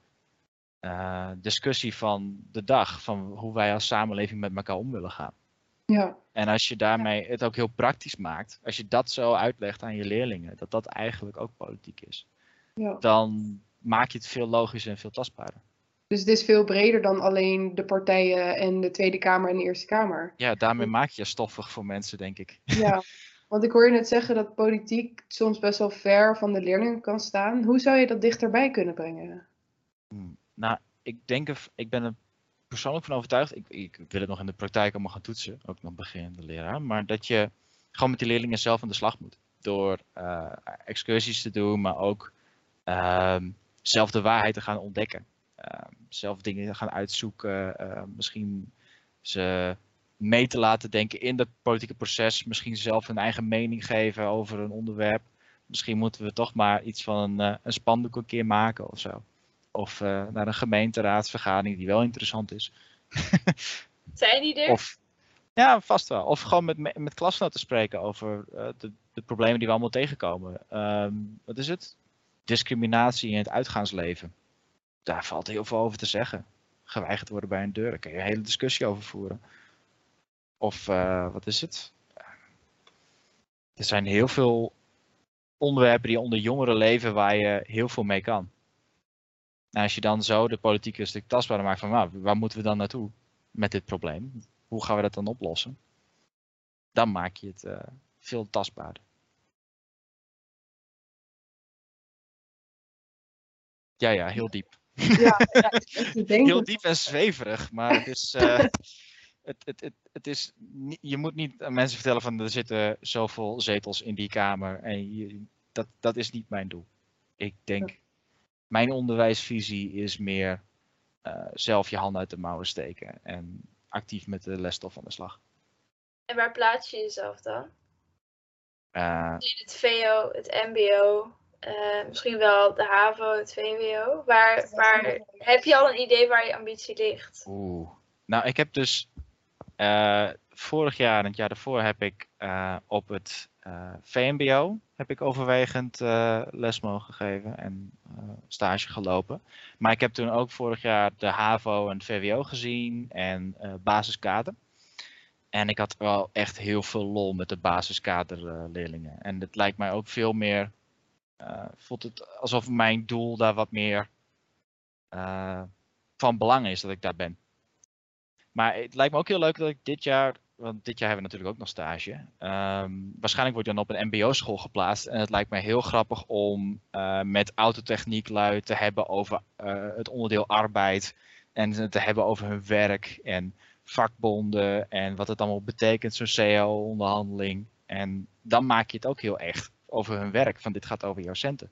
eh, discussie van de dag. Van hoe wij als samenleving met elkaar om willen gaan. Ja, En als je daarmee het ook heel praktisch maakt, als je dat zo uitlegt aan je leerlingen, dat dat eigenlijk ook politiek is, ja. dan maak je het veel logischer en veel tastbaarder. Dus het is veel breder dan alleen de partijen en de Tweede Kamer en de Eerste Kamer. Ja, daarmee maak je je stoffig voor mensen, denk ik. Ja, want ik hoor je net zeggen dat politiek soms best wel ver van de leerlingen kan staan. Hoe zou je dat dichterbij kunnen brengen? Hmm. Nou, ik denk, ik ben er persoonlijk van overtuigd. Ik, ik wil het nog in de praktijk allemaal gaan toetsen, ook nog beginnende leraar. Maar dat je gewoon met die leerlingen zelf aan de slag moet. Door eh, excursies te doen, maar ook ehm, zelf de waarheid te gaan ontdekken. Ehm, zelf dingen gaan uitzoeken. eh, misschien ze mee te laten denken in het politieke proces. Misschien zelf een eigen mening geven over een onderwerp. Misschien moeten we toch maar iets van een, eh, een spandoek een keer maken of zo. Of eh, naar een gemeenteraadsvergadering die wel interessant is. Zijn die er? Of ja, vast wel. Of gewoon met, me- met klasgenoten spreken over eh, de, de problemen die we allemaal tegenkomen. Ehm, wat is het? Discriminatie in het uitgaansleven. Daar valt heel veel over te zeggen. Geweigerd worden bij een deur, daar kun je een hele discussie over voeren. Of eh, wat is het? Er zijn heel veel onderwerpen die onder jongeren leven waar je heel veel mee kan. En als je dan zo de politiek een stuk tastbaarder maakt van nou, waar moeten we dan naartoe met dit probleem? Hoe gaan we dat dan oplossen? Dan maak je het eh, veel tastbaarder. Ja, ja, heel diep. Ja. Heel diep en zweverig, maar het is, eh, het, het, het, het is je moet niet aan mensen vertellen van er zitten zoveel zetels in die kamer en je, dat, dat is niet mijn doel. Ik denk, mijn onderwijsvisie is meer eh, zelf je hand uit de mouwen steken en actief met de lesstof aan de slag. En waar plaats je jezelf dan? Eh, In het VO, het MBO, eh, misschien wel de HAVO, het VWO. Waar, waar heb je al een idee waar je ambitie ligt? Oeh. Nou, ik heb dus eh, vorig jaar en het jaar daarvoor heb ik eh, op het eh, VMBO heb ik overwegend eh, les mogen geven en eh, stage gelopen. Maar ik heb toen ook vorig jaar de HAVO en VWO gezien en eh basiskader. En ik had wel echt heel veel lol met de basiskaderleerlingen. en het lijkt mij ook veel meer, voelt het alsof mijn doel daar wat meer van belang is dat ik daar ben. Maar het lijkt me ook heel leuk dat ik dit jaar, want dit jaar hebben we natuurlijk ook nog stage. ehm, waarschijnlijk word je dan op een MBO-school geplaatst. En het lijkt me heel grappig om eh, met autotechnieklui te hebben over eh, het onderdeel arbeid. En te hebben over hun werk en vakbonden en wat het allemaal betekent, zo'n CAO-onderhandeling. En dan maak je het ook heel echt over hun werk, van dit gaat over jouw centen.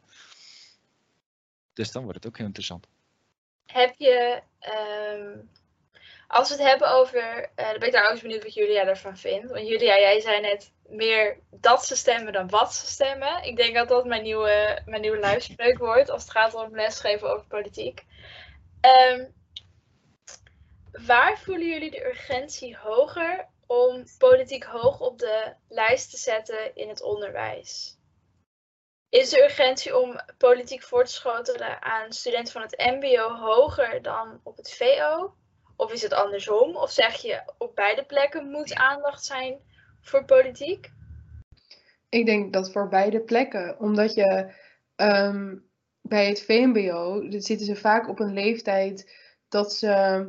Dus dan wordt het ook heel interessant. Heb je, ehm, als we het hebben over, eh dan ben ik eens benieuwd wat Julia ervan vindt. Want Julia, jij zei net meer dat ze stemmen dan wat ze stemmen. Ik denk dat dat mijn nieuwe, mijn nieuwe wordt als het gaat om lesgeven over politiek. Ehm, waar voelen jullie de urgentie hoger om politiek hoog op de lijst te zetten in het onderwijs? Is de urgentie om politiek voor te schotelen aan studenten van het MBO hoger dan op het VO? Of is het andersom? Of zeg je op beide plekken moet aandacht zijn voor politiek? Ik denk dat voor beide plekken, omdat je ehm, bij het VMBO zitten ze vaak op een leeftijd dat ze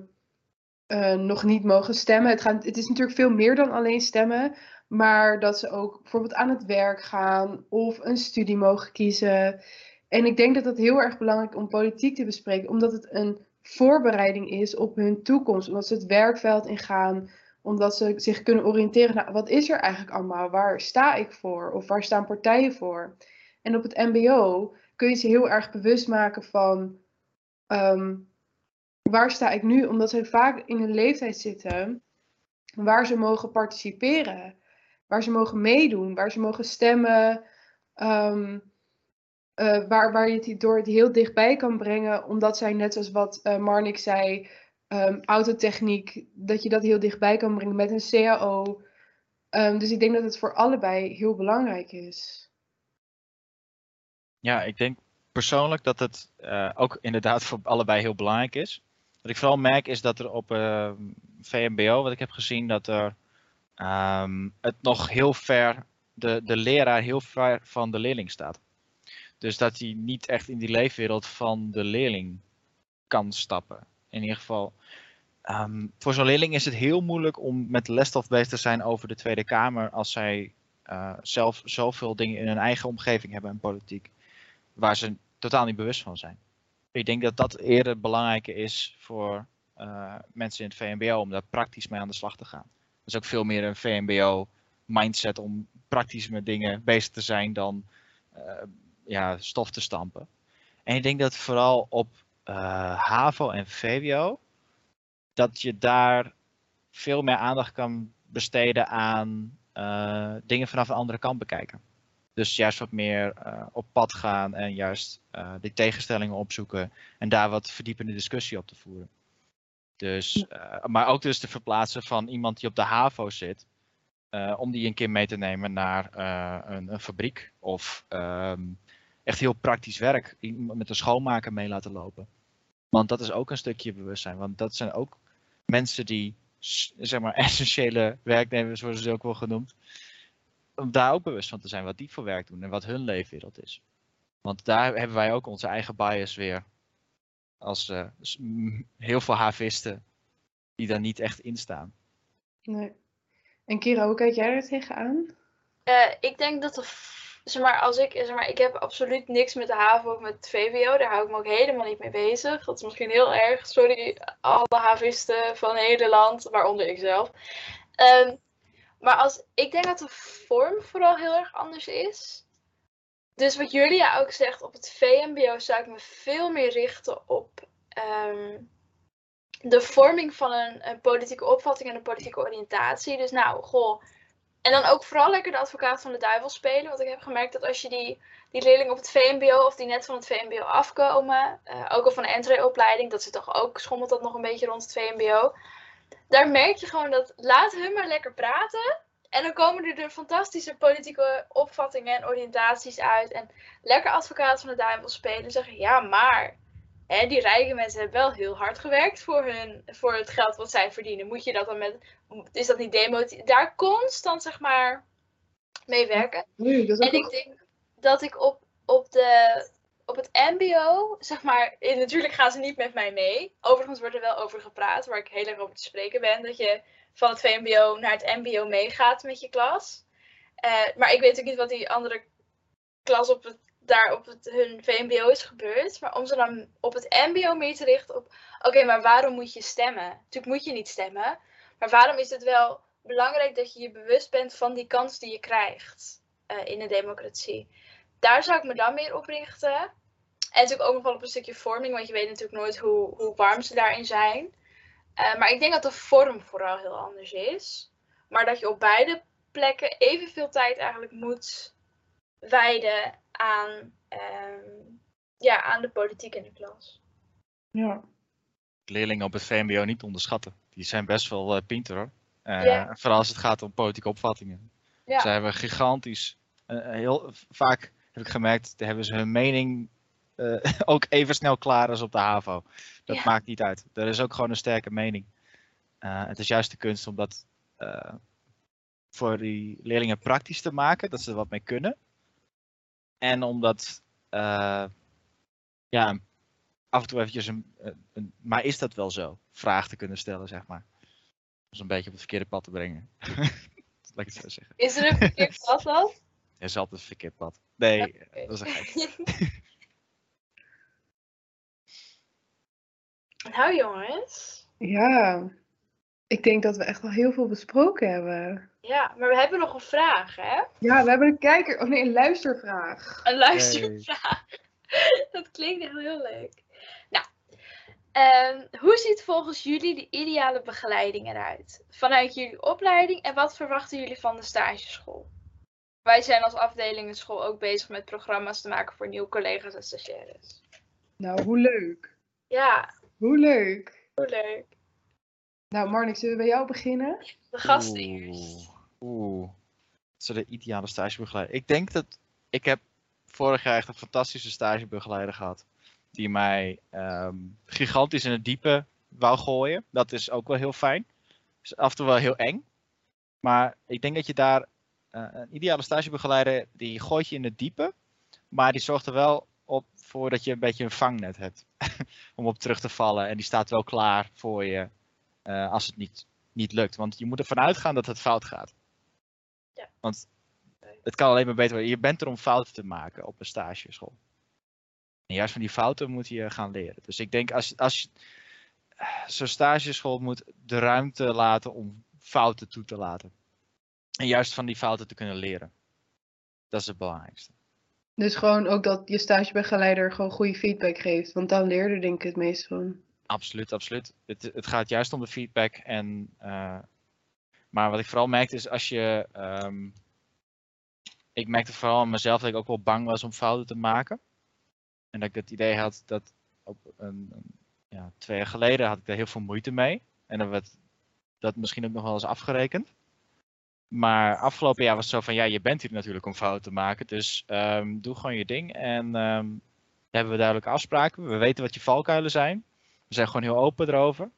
eh, nog niet mogen stemmen. Het, gaat, het is natuurlijk veel meer dan alleen stemmen, maar dat ze ook bijvoorbeeld aan het werk gaan of een studie mogen kiezen. En ik denk dat dat heel erg belangrijk om politiek te bespreken, omdat het een voorbereiding is op hun toekomst, omdat ze het werkveld ingaan, omdat ze zich kunnen oriënteren naar wat is er eigenlijk allemaal, waar sta ik voor? Of waar staan partijen voor. En op het MBO kun je ze heel erg bewust maken van ehm, waar sta ik nu, omdat ze vaak in een leeftijd zitten waar ze mogen participeren, waar ze mogen meedoen, waar ze mogen stemmen, ehm, eh, waar, waar je het door het heel dichtbij kan brengen, omdat zij net zoals wat eh, Marnik zei, ehm, autotechniek, dat je dat heel dichtbij kan brengen met een CAO. Ehm, dus ik denk dat het voor allebei heel belangrijk is. Ja, ik denk persoonlijk dat het eh, ook inderdaad voor allebei heel belangrijk is. Wat ik vooral merk is dat er op uh, VMBO, wat ik heb gezien, dat er ehm, het nog heel ver, de, de leraar heel ver van de leerling staat. Dus dat hij niet echt in die leefwereld van de leerling kan stappen. In ieder geval, ehm, voor zo'n leerling is het heel moeilijk om met lesstof bezig te zijn over de Tweede Kamer als zij uh, zelf zoveel dingen in hun eigen omgeving hebben en politiek, waar ze totaal niet bewust van zijn. Ik denk dat dat eerder belangrijker is voor uh, mensen in het VMBO om daar praktisch mee aan de slag te gaan. Dat is ook veel meer een VMBO mindset om praktisch met dingen bezig te zijn dan uh, ja, stof te stampen. En ik denk dat vooral op HAVO en VWO, dat je daar veel meer aandacht kan besteden aan uh, dingen vanaf een andere kant bekijken. Dus juist wat meer uh, op pad gaan en juist die tegenstellingen opzoeken en daar wat verdiepende discussie op te voeren. Dus, maar ook dus te verplaatsen van iemand die op de HAVO zit, om die een keer mee te nemen naar een, een, fabriek of um, echt heel praktisch werk, met een schoonmaker mee laten lopen. Want dat is ook een stukje bewustzijn, want dat zijn ook mensen die zeg maar, essentiële werknemers worden ze ook wel genoemd. Om daar ook bewust van te zijn wat die voor werk doen en wat hun leefwereld is. Want daar hebben wij ook onze eigen bias weer. Als uh, heel veel havisten die daar niet echt in staan. Nee. En Kira, hoe kijk jij er tegenaan? Uh, ik denk dat de zeg maar, als ik, zeg maar, ik heb absoluut niks met de HAVO of met het VWO. Daar hou ik me ook helemaal niet mee bezig. Dat is misschien heel erg. Sorry, alle havisten van Nederland, waaronder ik zelf. Um, maar als, ik denk dat de vorm vooral heel erg anders is. Dus wat Julia ook zegt, op het VMBO zou ik me veel meer richten op um, de vorming van een, een, politieke opvatting en een politieke oriëntatie. Dus nou, goh, en dan ook vooral lekker de advocaat van de duivel spelen. Want ik heb gemerkt dat als je die, die leerlingen op het VMBO of die net van het VMBO afkomen, uh, ook al van de entreeopleiding, dat zit toch ook, schommelt dat nog een beetje rond het VMBO. Daar merk je gewoon dat laat hun maar lekker praten. En dan komen er de fantastische politieke opvattingen en oriëntaties uit. En lekker advocaat van de duivel spelen. En zeggen, ja, maar hè, die rijke mensen hebben wel heel hard gewerkt voor, hun, voor het geld wat zij verdienen. Moet je dat dan met. Is dat niet demotiverend? Daar constant, zeg maar, mee werken. Nee, dat is en ik denk dat ik op, op, de, op het MBO, zeg maar. Natuurlijk gaan ze niet met mij mee. Overigens wordt er wel over gepraat, waar ik heel erg over te spreken ben. Dat je van het VMBO naar het MBO meegaat met je klas. Uh, maar ik weet ook niet wat die andere klas op het daar op het, hun VMBO is gebeurd. Maar om ze dan op het MBO meer te richten op. Oké, maar waarom moet je stemmen? Natuurlijk moet je niet stemmen. Maar waarom is het wel belangrijk dat je je bewust bent van die kans die je krijgt uh, in een democratie? Daar zou ik me dan meer op richten. En natuurlijk ook nog wel op een stukje vorming, want je weet natuurlijk nooit hoe, hoe warm ze daarin zijn. Uh, maar ik denk dat de vorm vooral heel anders is. Maar dat je op beide plekken evenveel tijd eigenlijk moet wijden aan, um, ja, aan de politiek in de klas. Ja. Leerlingen op het VMBO niet onderschatten. Die zijn best wel uh, pinter hoor. Uh, ja. Vooral als het gaat om politieke opvattingen. Ja. Ze hebben gigantisch, uh, heel vaak heb ik gemerkt, hebben ze hun mening ook even snel klaar als op de HAVO. Dat ja. maakt niet uit. Er is ook gewoon een sterke mening. het is juist de kunst om dat voor die leerlingen praktisch te maken, dat ze er wat mee kunnen. En omdat, uh, ja, af en toe eventjes een, een, maar is dat wel zo? Vraag te kunnen stellen, zeg maar. Om een beetje op het verkeerde pad te brengen. Laat ik het zo zeggen. Is er een verkeerd pad dan? Er is altijd een verkeerd pad. Nee, okay. dat is een gek. nou jongens. Ja, ik denk dat we echt wel heel veel besproken hebben. Ja, maar we hebben nog een vraag, hè? Ja, we hebben een kijker, of nee, een luistervraag. Een luistervraag. Hey. Dat klinkt echt heel leuk. Nou, um, hoe ziet volgens jullie de ideale begeleiding eruit? Vanuit jullie opleiding en wat verwachten jullie van de stageschool? Wij zijn als afdeling school ook bezig met programma's te maken voor nieuwe collega's en stagiaires. Nou, hoe leuk. Ja. Hoe leuk. Hoe leuk. Nou, Marnik, zullen we bij jou beginnen? De gasten eerst. Oeh. Zo de ideale stagebegeleider. Ik denk dat ik heb vorig jaar echt een fantastische stagebegeleider gehad. Die mij ehm, gigantisch in het diepe wou gooien. Dat is ook wel heel fijn. Is af en toe wel heel eng. Maar ik denk dat je daar eh, een ideale stagebegeleider die gooit je in het diepe. Maar die zorgt er wel op voor dat je een beetje een vangnet hebt. om op terug te vallen. En die staat wel klaar voor je eh, als het niet, niet lukt. Want je moet ervan uitgaan dat het fout gaat. Ja. Want het kan alleen maar beter worden. Je bent er om fouten te maken op een stageschool. En juist van die fouten moet je gaan leren. Dus ik denk als, als je zo'n stageschool moet de ruimte laten om fouten toe te laten. En juist van die fouten te kunnen leren. Dat is het belangrijkste. Dus gewoon ook dat je stagebegeleider gewoon goede feedback geeft. Want dan leer je denk ik het meest van. Absoluut, absoluut. Het, het gaat juist om de feedback. En, uh, maar wat ik vooral merkte is als je. Um, ik merkte vooral aan mezelf dat ik ook wel bang was om fouten te maken. En dat ik het idee had dat een, ja, twee jaar geleden had ik daar heel veel moeite mee. En dan werd dat misschien ook nog wel eens afgerekend. Maar afgelopen jaar was het zo van, ja, je bent hier natuurlijk om fouten te maken. Dus um, doe gewoon je ding. En um, hebben we duidelijke afspraken. We weten wat je valkuilen zijn. We zijn gewoon heel open erover. En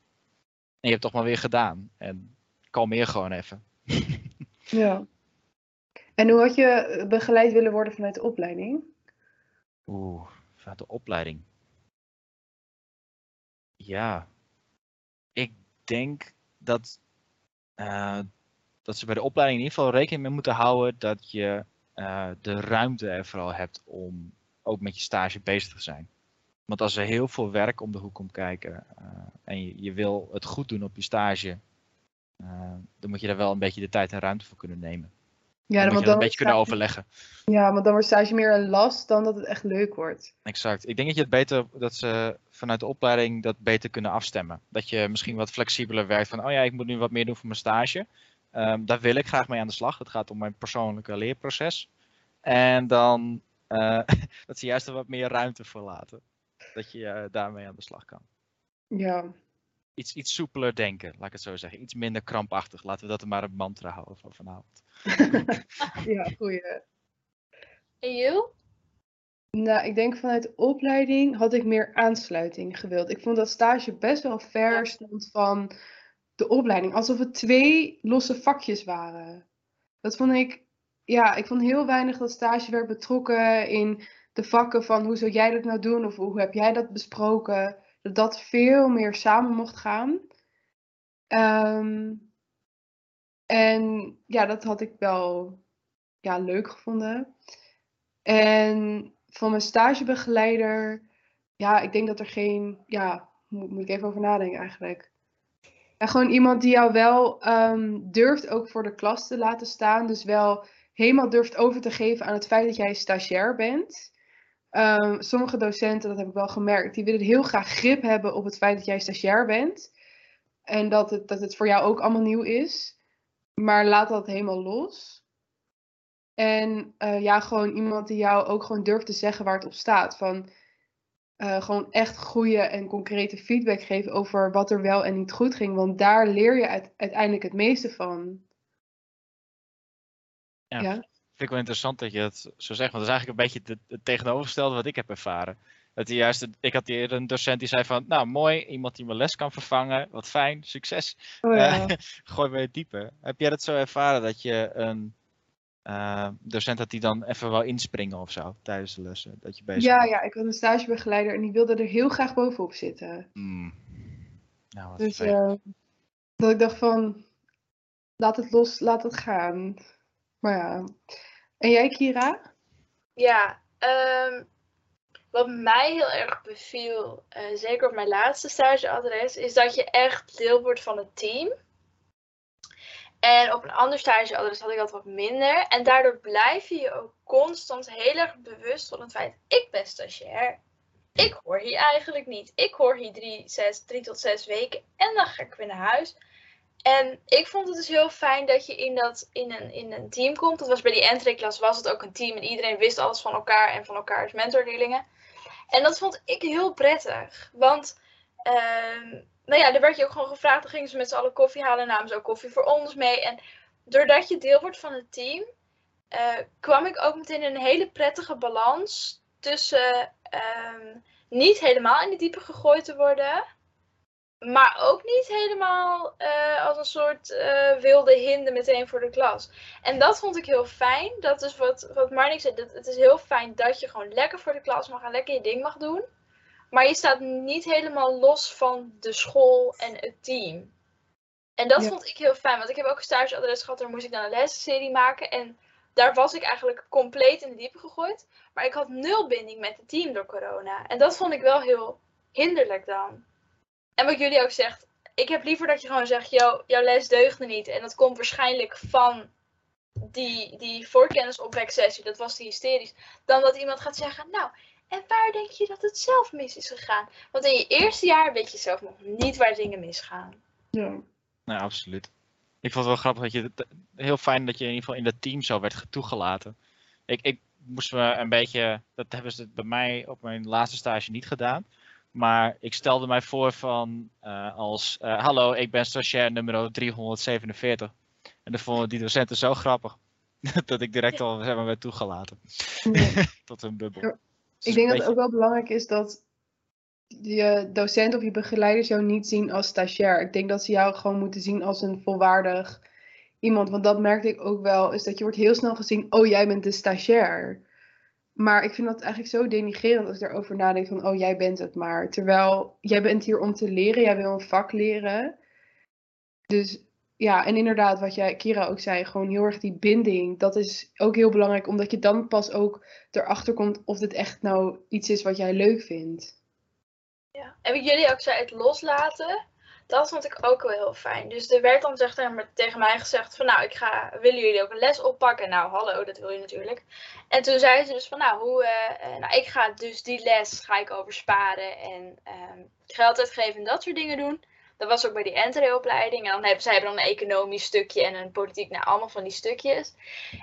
je hebt toch maar weer gedaan. En kalmeer gewoon even. ja. En hoe had je begeleid willen worden vanuit de opleiding? Oeh, vanuit de opleiding. Ja, ik denk dat, uh, dat ze bij de opleiding in ieder geval rekening mee moeten houden dat je uh, de ruimte er vooral hebt om ook met je stage bezig te zijn. Want als er heel veel werk om de hoek komt kijken uh, en je, je, wil het goed doen op je stage, dan moet je daar wel een beetje de tijd en ruimte voor kunnen nemen. Ja, dan moet je dat een beetje kunnen overleggen. Ja, want dan wordt stage meer een last dan dat het echt leuk wordt. Exact. Ik denk dat je het beter, dat ze vanuit de opleiding dat beter kunnen afstemmen. Dat je misschien wat flexibeler werkt van, oh ja, ik moet nu wat meer doen voor mijn stage. Um, daar wil ik graag mee aan de slag. Het gaat om mijn persoonlijke leerproces. En dan uh, dat ze juist er wat meer ruimte voor laten. Dat je uh, daarmee aan de slag kan. Ja. Iets, iets soepeler denken, laat ik het zo zeggen. Iets minder krampachtig. Laten we dat er maar een mantra houden van vanavond. ja, goeie. En you? Nou, ik denk vanuit de opleiding had ik meer aansluiting gewild. Ik vond dat stage best wel ver stond van de opleiding. Alsof het twee losse vakjes waren. Dat vond ik, ja, ik vond heel weinig dat stage werd betrokken in de vakken van hoe zou jij dat nou doen of hoe heb jij dat besproken. Dat dat veel meer samen mocht gaan. Um, en ja, dat had ik wel ja, leuk gevonden. En van mijn stagebegeleider, ja, ik denk dat er geen, ja, moet, ik even over nadenken eigenlijk. Ja, gewoon iemand die jou wel um, durft ook voor de klas te laten staan. Dus wel helemaal durft over te geven aan het feit dat jij stagiair bent. Um, sommige docenten, dat heb ik wel gemerkt, die willen heel graag grip hebben op het feit dat jij stagiair bent. En dat het, dat het voor jou ook allemaal nieuw is. Maar laat dat helemaal los. En uh, ja, gewoon iemand die jou ook gewoon durft te zeggen waar het op staat. Van uh, gewoon echt goede en concrete feedback geven over wat er wel en niet goed ging. Want daar leer je uit, uiteindelijk het meeste van. Ja, ja, vind ik wel interessant dat je het zo zegt. Want dat is eigenlijk een beetje het, tegenovergestelde wat ik heb ervaren. Dat hij juist, ik had hier een docent die zei van, nou mooi, iemand die mijn les kan vervangen, wat fijn, succes. Oh, ja. uh, gooi weer dieper. Heb jij dat zo ervaren dat je een uh, docent had die dan even wel inspringen of zo tijdens de lessen? Dat je bezig ja, ja, ik had een stagebegeleider en die wilde er heel graag bovenop zitten. Mm. Nou, wat dus uh, dat ik dacht van, laat het los, laat het gaan. Ja. En jij Kira? Ja, um, wat mij heel erg beviel, uh, zeker op mijn laatste stageadres, is dat je echt deel wordt van het team. En op een ander stageadres had ik dat wat minder. En daardoor blijf je je ook constant heel erg bewust van het feit: ik ben stagiair. Ik hoor hier eigenlijk niet. Ik hoor hier drie, zes, drie tot zes weken en dan ga ik weer naar huis. En ik vond het dus heel fijn dat je in, dat, in, een, in een team komt. Dat was bij die entry-klas was het ook een team en iedereen wist alles van elkaar en van elkaars mentorleerlingen. En dat vond ik heel prettig. Want uh, nou ja, er werd je ook gewoon gevraagd. Dan gingen ze met z'n allen koffie halen. Namen ze ook koffie voor ons mee. En doordat je deel wordt van het team. eh, kwam ik ook meteen in een hele prettige balans tussen ehm, niet helemaal in de diepe gegooid te worden, maar ook niet helemaal eh, als een soort eh, wilde hinde meteen voor de klas. En dat vond ik heel fijn. Dat is wat, wat Marnik zei. Dat, het is heel fijn dat je gewoon lekker voor de klas mag gaan, lekker je ding mag doen. Maar je staat niet helemaal los van de school en het team. En dat Ja. vond ik heel fijn, want ik heb ook een stageadres gehad, daar moest ik dan een lesserie maken. En daar was ik eigenlijk compleet in de diepe gegooid. Maar ik had nul binding met het team door corona. En dat vond ik wel heel hinderlijk dan. En wat jullie ook zegt, ik heb liever dat je gewoon zegt, yo, jouw les deugde niet. En dat komt waarschijnlijk van die, die voorkennisopweksessie, dat was die hysterisch. Dan dat iemand gaat zeggen, nou, en waar denk je dat het zelf mis is gegaan? Want in je eerste jaar weet je zelf nog niet waar dingen misgaan. Ja. Nou, absoluut. Ik vond het wel grappig dat je het heel fijn dat je in ieder geval in dat team zo werd toegelaten. Ik, ik moest me een beetje, dat hebben ze bij mij op mijn laatste stage niet gedaan. Maar ik stelde mij voor van eh, als eh, hallo, ik ben stagiair nummer 347. En dan vonden die docenten zo grappig. dat ik direct al zeg maar, werd toegelaten tot hun bubbel. Ja, Dus Ik denk een dat het ook wel belangrijk is dat je docent of je begeleiders jou niet zien als stagiair. Ik denk dat ze jou gewoon moeten zien als een volwaardig iemand. Want dat merkte ik ook wel, is dat je wordt heel snel gezien, oh jij bent de stagiair. Maar ik vind dat eigenlijk zo denigrerend als ik erover nadenk van, oh jij bent het maar. Terwijl jij bent hier om te leren, jij wil een vak leren. Dus ja, en inderdaad, wat jij, Kira ook zei, gewoon heel erg die binding. Dat is ook heel belangrijk, omdat je dan pas ook erachter komt of dit echt nou iets is wat jij leuk vindt. Ja. En wat jullie ook zei, het loslaten, dat vond ik ook wel heel fijn. Dus er werd dan tegen mij gezegd van nou, ik ga, willen jullie ook een les oppakken? Nou, hallo, dat wil je natuurlijk. En toen zei ze dus van nou, hoe, eh, eh, nou ik ga dus die les ga ik oversparen en ehm, geld uitgeven en dat soort dingen doen. Dat was ook bij die entree-opleiding. En dan hebben zij hebben dan een economisch stukje en een politiek, nou allemaal van die stukjes.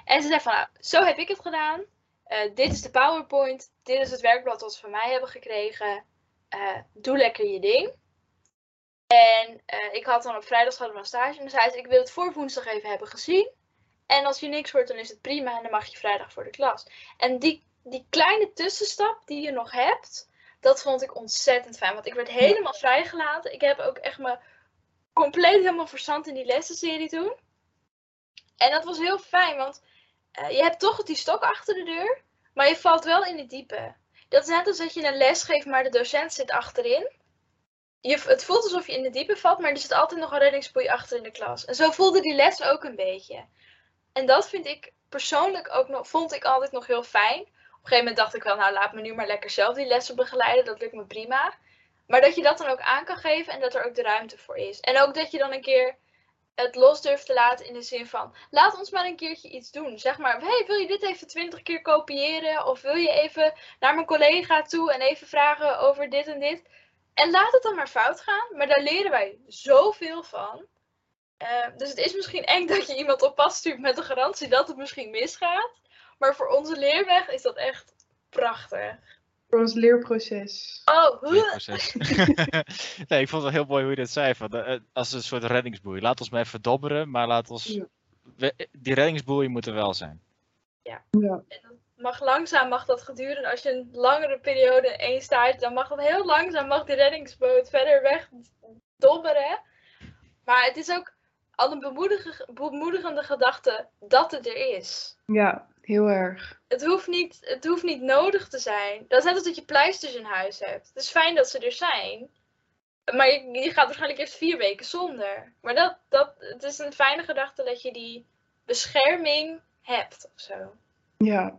En ze zei van nou, zo heb ik het gedaan. Eh, dit is de PowerPoint. Dit is het werkblad dat ze van mij hebben gekregen. Doe lekker je ding. En eh, ik had dan op vrijdag hadden we een stage. En dan zei ze, ik wil het voor woensdag even hebben gezien. En als je niks hoort, dan is het prima. En dan mag je vrijdag voor de klas. En die, die kleine tussenstap die je nog hebt, dat vond ik ontzettend fijn. Want ik werd helemaal vrijgelaten. Ik heb ook echt me compleet helemaal verzand in die lessenserie toen. En dat was heel fijn, want eh, je hebt toch die stok achter de deur. Maar je valt wel in het diepe. Dat is net als dat je een les geeft, maar de docent zit achterin. Je, het voelt alsof je in de diepe valt, maar er zit altijd nog een reddingsboei achter in de klas. En zo voelde die les ook een beetje. En dat vind ik persoonlijk ook nog, vond ik altijd nog heel fijn. Op een gegeven moment dacht ik wel, nou laat me nu maar lekker zelf die lessen begeleiden, dat lukt me prima. Maar dat je dat dan ook aan kan geven en dat er ook de ruimte voor is. En ook dat je dan een keer het los durft te laten in de zin van, laat ons maar een keertje iets doen. Zeg maar, hey, wil je dit even twintig keer kopiëren? Of wil je even naar mijn collega toe en even vragen over dit en dit? En laat het dan maar fout gaan, maar daar leren wij zoveel van. Uh, dus het is misschien eng dat je iemand op pad stuurt met de garantie dat het misschien misgaat. Maar voor onze leerweg is dat echt prachtig. Voor ons leerproces. Oh, Leerproces. nee, ik vond het heel mooi hoe je dat zei. Van, uh, als een soort reddingsboei. Laat ons maar even dobberen, maar laat ons. Ja. We, die reddingsboei moet er wel zijn. Ja. ja. En dat mag langzaam mag dat gedurende. Als je een langere periode in één staat, dan mag dat heel langzaam mag die reddingsboot verder weg dobberen. Maar het is ook al een bemoedigende, bemoedigende gedachte dat het er is. Ja, heel erg. Het hoeft, niet, het hoeft niet nodig te zijn. Dat is net als dat je pleisters in huis hebt. Het is fijn dat ze er zijn. Maar je, je gaat waarschijnlijk eerst vier weken zonder. Maar dat, dat, het is een fijne gedachte dat je die bescherming hebt of zo. Ja.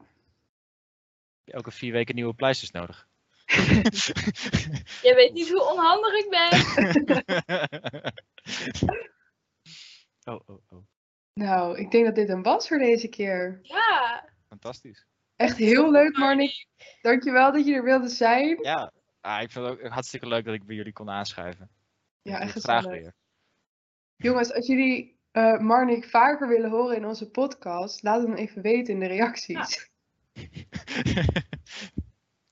Elke vier weken nieuwe pleisters nodig. Je weet niet hoe onhandig ik ben. oh, oh, oh. Nou, ik denk dat dit een was voor deze keer. Ja. Fantastisch. Echt heel leuk, Marnik. Dankjewel dat je er wilde zijn. Ja, ah, ik vind het ook hartstikke leuk dat ik bij jullie kon aanschuiven. Ja, echt Graag weer. Jongens, als jullie uh, Marnik vaker willen horen in onze podcast, laat het me even weten in de reacties. Ja.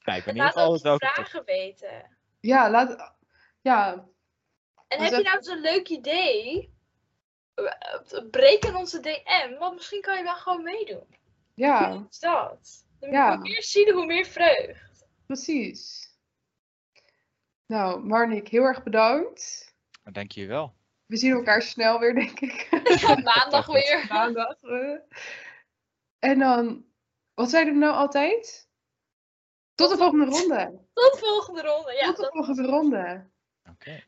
ben in ieder Laat geval ook. vragen weten. Ja, laat. Ja, En Als heb je nou eens een leuk idee? Breek in onze DM, want misschien kan je wel gewoon meedoen. Ja, Hoe is dat? Ja. Hoe meer zielen, hoe meer vreugd. precies. Nou, Marnik, heel erg bedankt. Dank je wel. We zien elkaar snel weer, denk ik. Maandag weer. Maandag. En dan, wat zeiden we nou altijd? Tot de volgende ronde. Tot de volgende ronde. Ja, Tot de volgende ronde. Oké.